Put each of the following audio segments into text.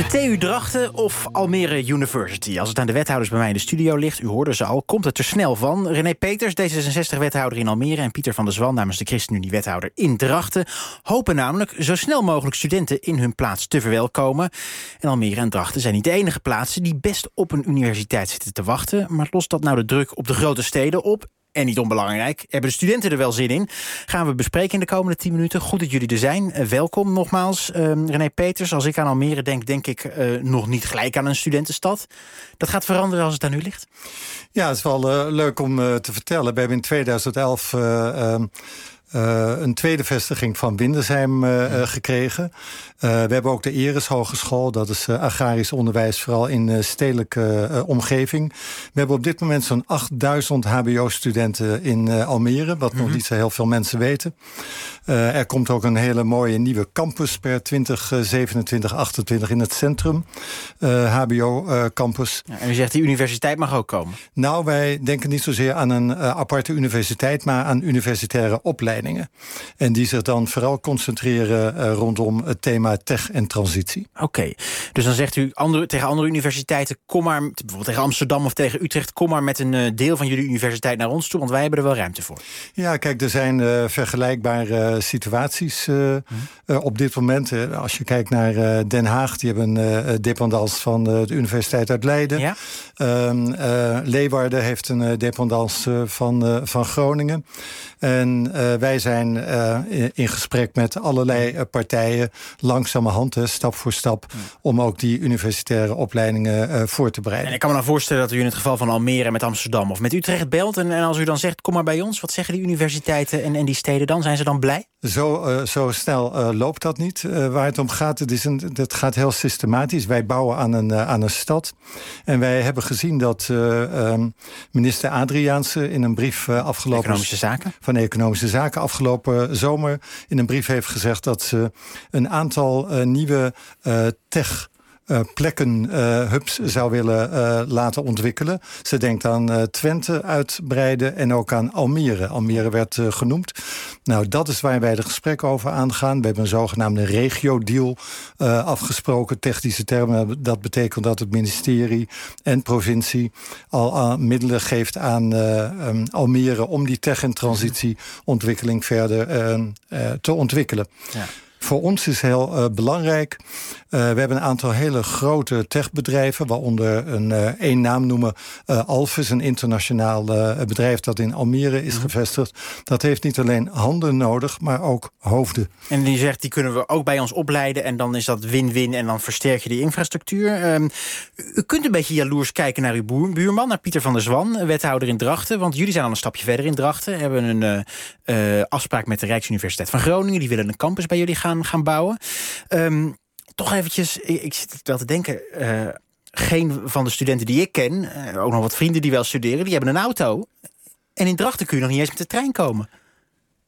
De TU Drachten of Almere University? Als het aan de wethouders bij mij in de studio ligt, u hoorde ze al, komt het er snel van. René Peters, D66-wethouder in Almere... en Pieter van der Zwan namens de ChristenUnie-wethouder in Drachten... hopen namelijk zo snel mogelijk studenten in hun plaats te verwelkomen. En Almere en Drachten zijn niet de enige plaatsen... die best op een universiteit zitten te wachten. Maar lost dat nou de druk op de grote steden op? En niet onbelangrijk, hebben de studenten er wel zin in? Gaan we bespreken in de komende 10 minuten. Goed dat jullie er zijn. Uh, welkom nogmaals. Uh, René Peters, als ik aan Almere denk, denk ik uh, nog niet gelijk aan een studentenstad. Dat gaat veranderen als het aan u ligt? Ja, het is wel leuk om te vertellen. We hebben in 2011 uh, een tweede vestiging van Windersheim uh, gekregen. we hebben ook de Eres Hogeschool. Dat is agrarisch onderwijs, vooral in stedelijke omgeving. We hebben op dit moment zo'n 8000 hbo-studenten in Almere... wat nog mhm. niet zo heel veel mensen weten. er komt ook een hele mooie nieuwe campus per 2027, 28 in het centrum. hbo-campus. Ja, en u zegt die universiteit mag ook komen? Nou, wij denken niet zozeer aan een aparte universiteit... maar aan universitaire opleidingen. En die zich dan vooral concentreren uh, rondom het thema tech en transitie. Oké, dus dan zegt u andere, tegen andere universiteiten... kom maar, bijvoorbeeld tegen Amsterdam of tegen Utrecht... kom maar met een uh, deel van jullie universiteit naar ons toe... want wij hebben er wel ruimte voor. Ja, kijk, er zijn uh, vergelijkbare situaties hmm. op dit moment. als je kijkt naar Den Haag, die hebben een dependance van de Universiteit uit Leiden. Ja? Ehm, Leeuwarden heeft een dependance van, van Groningen. En wij wij zijn uh, in gesprek met allerlei uh, partijen, langzamerhand, stap voor stap, om ook die universitaire opleidingen voor te bereiden. En ik kan me dan voorstellen dat u in het geval van Almere met Amsterdam of met Utrecht belt. En, en als u dan zegt, kom maar bij ons, wat zeggen die universiteiten en, en die steden dan? Zijn ze dan blij? Zo, zo snel loopt dat niet. waar het om gaat, het, is een, het gaat heel systematisch. Wij bouwen aan een, aan een stad. En wij hebben gezien dat ehm, minister Adriaanse in een brief afgelopen... Economische Zaken? Van Economische Zaken afgelopen zomer in een brief heeft gezegd dat ze een aantal nieuwe tech plekken, uh, hubs zou willen uh, laten ontwikkelen. Ze denkt aan Twente uitbreiden en ook aan Almere. Almere werd genoemd. Nou, dat is waar wij de gesprekken over aangaan. We hebben een zogenaamde regio-deal afgesproken. Technische termen, dat betekent dat het ministerie en provincie al middelen geeft aan um, Almere om die tech- en transitieontwikkeling verder te ontwikkelen. Ja. Voor ons is heel uh, belangrijk. Uh, we hebben een aantal hele grote techbedrijven, waaronder een uh, één naam noemen Alphys, een internationaal bedrijf dat in Almere is mhm. gevestigd. Dat heeft niet alleen handen nodig, maar ook hoofden. En die zegt, die kunnen we ook bij ons opleiden en dan is dat win-win en dan versterk je die infrastructuur. Um, u kunt een beetje jaloers kijken naar uw buurman, naar Pieter van der Zwan, wethouder in Drachten, want jullie zijn al een stapje verder in Drachten, hebben een afspraak met de Rijksuniversiteit van Groningen, die willen een campus bij jullie gaan gaan, bouwen. Um, toch eventjes, ik, ik, zit wel te denken... Uh, geen van de studenten die ik ken, uh, ook nog wat vrienden die wel studeren... die hebben een auto. En in Drachten kun je nog niet eens met de trein komen.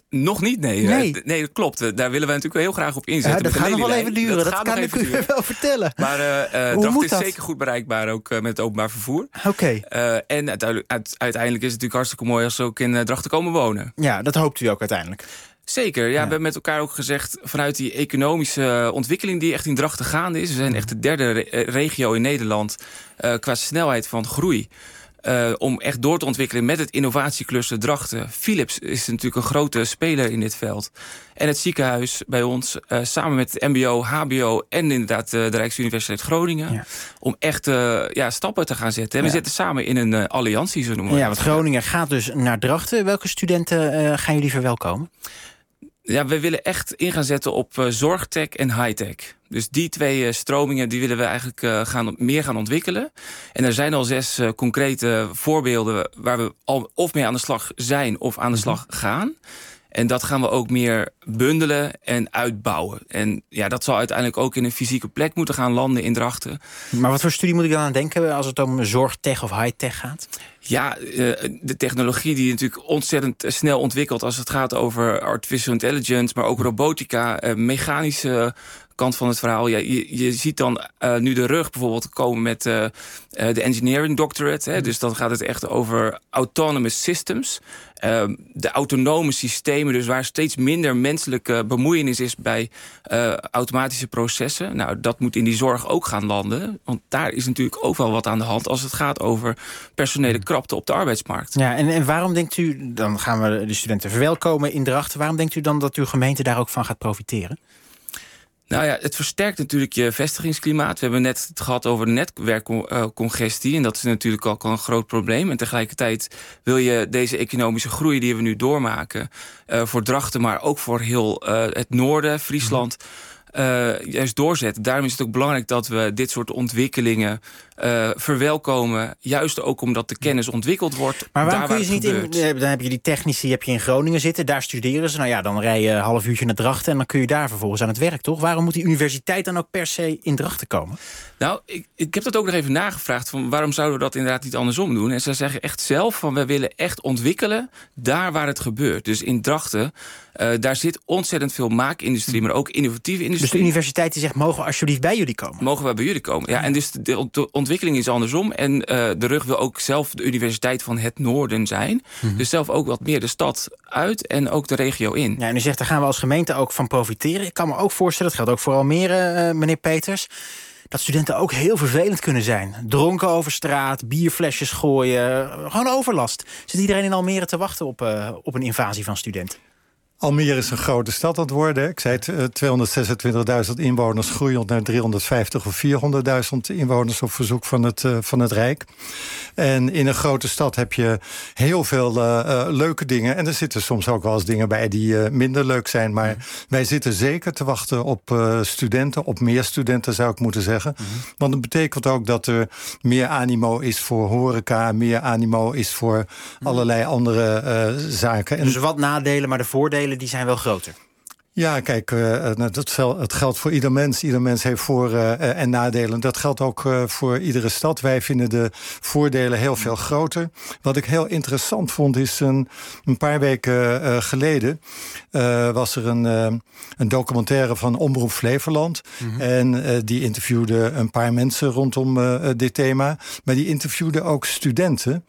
Nog niet, nee. Nee, nee dat klopt. Daar willen wij natuurlijk heel graag op inzetten. Ja, dat gaat nog wel even duren, dat, dat kan ik u wel vertellen. Maar uh, Drachten is dat? zeker goed bereikbaar, ook met het openbaar vervoer. Oké. en uiteindelijk, uiteindelijk is het natuurlijk hartstikke mooi... als ze ook in Drachten komen wonen. Ja, dat hoopt u ook uiteindelijk. Zeker, ja, We hebben met elkaar ook gezegd... vanuit die economische ontwikkeling die echt in Drachten gaande is... we zijn echt de derde eh, regio in Nederland uh, qua snelheid van groei... Uh, om echt door te ontwikkelen met het innovatiecluster Drachten. Philips is natuurlijk een grote speler in dit veld. En het ziekenhuis bij ons, uh, samen met het mbo, hbo... en inderdaad uh, de Rijksuniversiteit Groningen... Ja. om echt ja, stappen te gaan zetten. En we zitten samen in een alliantie, zo noemen we Ja, want Groningen gaat dus naar Drachten. Welke studenten gaan jullie verwelkomen? Ja, we willen echt in gaan zetten op uh, zorgtech en hightech. Dus die twee uh, stromingen die willen we eigenlijk uh, gaan, meer gaan ontwikkelen. En er zijn al zes concrete voorbeelden waar we al of mee aan de slag zijn of aan de mhm. slag gaan. En dat gaan we ook meer bundelen en uitbouwen. En ja, dat zal uiteindelijk ook in een fysieke plek moeten gaan landen in Drachten. Maar wat voor studie moet ik dan aan denken als het om zorgtech of high-tech gaat? Ja, eh, de technologie die natuurlijk ontzettend snel ontwikkelt... als het gaat over artificial intelligence, maar ook robotica... Eh, mechanische kant van het verhaal. Ja, je, je ziet dan nu de rug bijvoorbeeld komen met de engineering doctorate. Hè, dus dan gaat het echt over autonomous systems. Ehm, de autonome systemen, dus waar steeds minder menselijke bemoeienis is bij automatische processen. Nou, dat moet in die zorg ook gaan landen. Want daar is natuurlijk ook wel wat aan de hand als het gaat over personele hmm. krapte op de arbeidsmarkt. Ja, en, en waarom denkt u, dan gaan we de studenten verwelkomen in Drachten, waarom denkt u dan dat uw gemeente daar ook van gaat profiteren? Nou ja, het versterkt natuurlijk je vestigingsklimaat. We hebben net het gehad over netwerkcongestie. En dat is natuurlijk ook al een groot probleem. En tegelijkertijd wil je deze economische groei die we nu doormaken... Uh, voor Drachten, maar ook voor heel uh, het noorden, Friesland... Uh, juist doorzetten. Daarom is het ook belangrijk dat we dit soort ontwikkelingen uh, verwelkomen. Juist ook omdat de kennis ontwikkeld wordt. Maar waarom kun je ze niet in... Dan heb je die technici heb je in Groningen zitten. Daar studeren ze. Nou ja, dan rij je een half uurtje naar Drachten... en dan kun je daar vervolgens aan het werk, toch? Waarom moet die universiteit dan ook per se in Drachten komen? Nou, ik, ik heb dat ook nog even nagevraagd. Van waarom zouden we dat inderdaad niet andersom doen? En ze zeggen echt zelf van... we willen echt ontwikkelen daar waar het gebeurt. Dus in Drachten, uh, daar zit ontzettend veel maakindustrie... maar ook innovatieve industrie. Dus de universiteit die zegt... mogen we alsjeblieft bij jullie komen? Mogen we bij jullie komen, ja. En dus de, de ontwikkeling is andersom. En uh, de rug wil ook zelf de universiteit van het noorden zijn. Mhm. Dus zelf ook wat meer de stad uit en ook de regio in. Ja, en u zegt, daar gaan we als gemeente ook van profiteren. Ik kan me ook voorstellen, dat geldt ook voor Almere, uh, meneer Peters dat studenten ook heel vervelend kunnen zijn. Dronken over straat, bierflesjes gooien, gewoon overlast. Zit iedereen in Almere te wachten op, uh, op een invasie van studenten? Almere is een grote stad aan het worden. Ik zei 226.000 eh, inwoners groeiend naar 350 of 400.000 inwoners op verzoek van het, uh, van het Rijk. En in een grote stad heb je heel veel uh, leuke dingen. En er zitten soms ook wel eens dingen bij die minder leuk zijn. Maar wij zitten zeker te wachten op studenten, op meer studenten zou ik moeten zeggen. Mhm. Want dat betekent ook dat er meer animo is voor horeca, meer animo is voor mhm. allerlei andere zaken. Dus wat nadelen, maar de voordelen die zijn wel groter. Ja, kijk, uh, dat het geldt voor ieder mens. Ieder mens heeft voor- uh, en nadelen. Dat geldt ook uh, voor iedere stad. Wij vinden de voordelen heel veel groter. Wat ik heel interessant vond is een, een paar weken geleden... was er een, een documentaire van Omroep Flevoland. Mm En die interviewde een paar mensen rondom dit thema. Maar die interviewde ook studenten.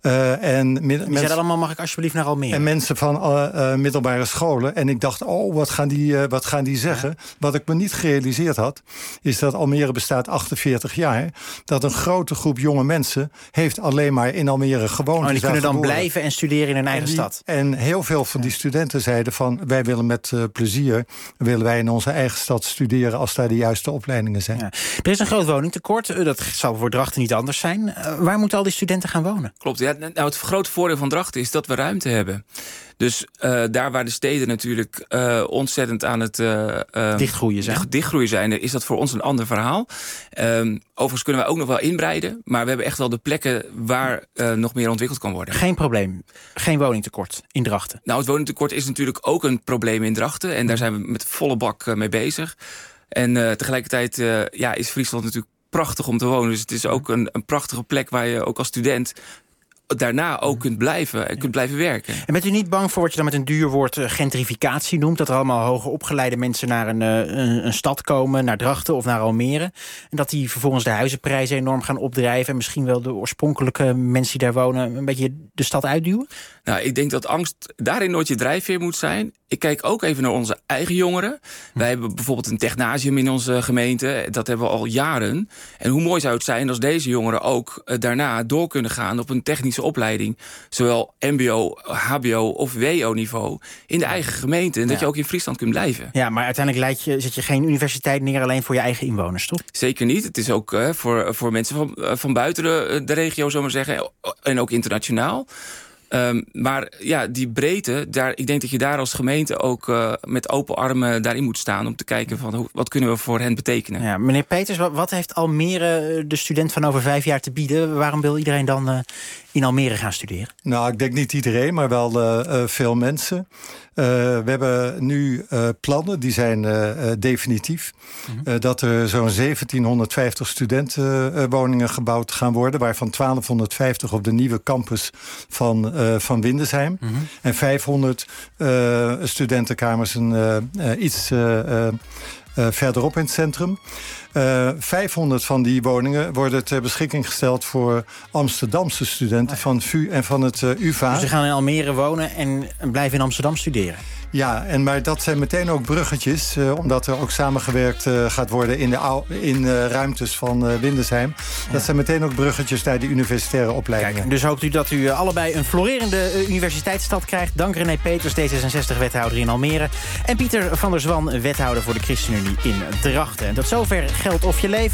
en die zeiden allemaal, mag ik alsjeblieft naar Almere? En mensen van middelbare scholen. En ik dacht, oh wat gaan die, uh, wat gaan die zeggen? Wat ik me niet gerealiseerd had, is dat Almere bestaat 48 jaar. Dat een grote groep jonge mensen heeft alleen maar in Almere gewoond. Oh, die kunnen dan blijven en studeren in hun eigen stad. En heel veel van die studenten zeiden van... wij willen met uh, plezier willen wij in onze eigen stad studeren... als daar de juiste opleidingen zijn. Ja. Er is een groot woningtekort. Eh, dat zal voor Drachten niet anders zijn. waar moeten al die studenten gaan wonen? Klopt. Ja, nou, het grote voordeel van Drachten is dat we ruimte hebben. Dus uh, daar waar de steden natuurlijk uh, ontzettend aan het uh, dichtgroeien, zijn. dichtgroeien zijn, is dat voor ons een ander verhaal. Um, overigens kunnen wij ook nog wel inbreiden, maar we hebben echt wel de plekken waar nog meer ontwikkeld kan worden. Geen probleem. Geen woningtekort in Drachten. Nou, het woningtekort is natuurlijk ook een probleem in Drachten en daar zijn we met volle bak mee bezig. En tegelijkertijd ja, is Friesland natuurlijk prachtig om te wonen. Dus het is ook een, een prachtige plek waar je ook als student daarna ook kunt blijven en kunt blijven werken. En bent u niet bang voor wat je dan met een duur woord eh, gentrificatie noemt? Dat er allemaal hoger opgeleide mensen naar een, eh, een, een, stad komen, naar Drachten of naar Almere. En dat die vervolgens de huizenprijzen enorm gaan opdrijven. En misschien wel de oorspronkelijke mensen die daar wonen een beetje de stad uitduwen? Nou, ik denk dat angst daarin nooit je drijfveer moet zijn. Ik kijk ook even naar onze eigen jongeren. Wij hebben bijvoorbeeld een technasium in onze gemeente. Dat hebben we al jaren. En hoe mooi zou het zijn als deze jongeren ook eh, daarna door kunnen gaan op een technische opleiding. Zowel mbo, hbo of wo-niveau in de eigen gemeente. En dat je ook in Friesland kunt blijven. Ja, maar uiteindelijk leid je, zet je geen universiteit neer alleen voor je eigen inwoners, toch? Zeker niet. Het is ook uh, voor, voor mensen van, uh, van buiten de, de regio, zomaar zeggen. En ook internationaal. Um, maar ja, die breedte, daar, ik denk dat je daar als gemeente ook uh, met open armen daarin moet staan... om te kijken van hoe, wat kunnen we voor hen betekenen. Ja, meneer Peters, wat, heeft Almere, de student van over vijf jaar, te bieden? Waarom wil iedereen dan uh, in Almere gaan studeren? Nou, ik denk niet iedereen, maar wel uh, veel mensen. Uh, we hebben nu uh, plannen, die zijn definitief. Mm -hmm. dat er zo'n 1750 studentenwoningen gebouwd gaan worden... waarvan 1250 op de nieuwe campus van, van Windesheim. -hmm. En 500 studentenkamers, een iets verderop in het centrum. 500 van die woningen worden ter beschikking gesteld... voor Amsterdamse studenten van VU en van het UvA. Dus ze gaan in Almere wonen en blijven in Amsterdam studeren? Ja, en maar dat zijn meteen ook bruggetjes, uh, omdat er ook samengewerkt uh, gaat worden in, de in uh, ruimtes van Windesheim. Dat zijn meteen ook bruggetjes naar de universitaire opleidingen. Kijk, dus hoopt u dat u allebei een florerende universiteitsstad krijgt. Dank René Peters, D66-wethouder in Almere. En Pieter van der Zwan, wethouder voor de ChristenUnie in Drachten. En tot zover Geld of je leven.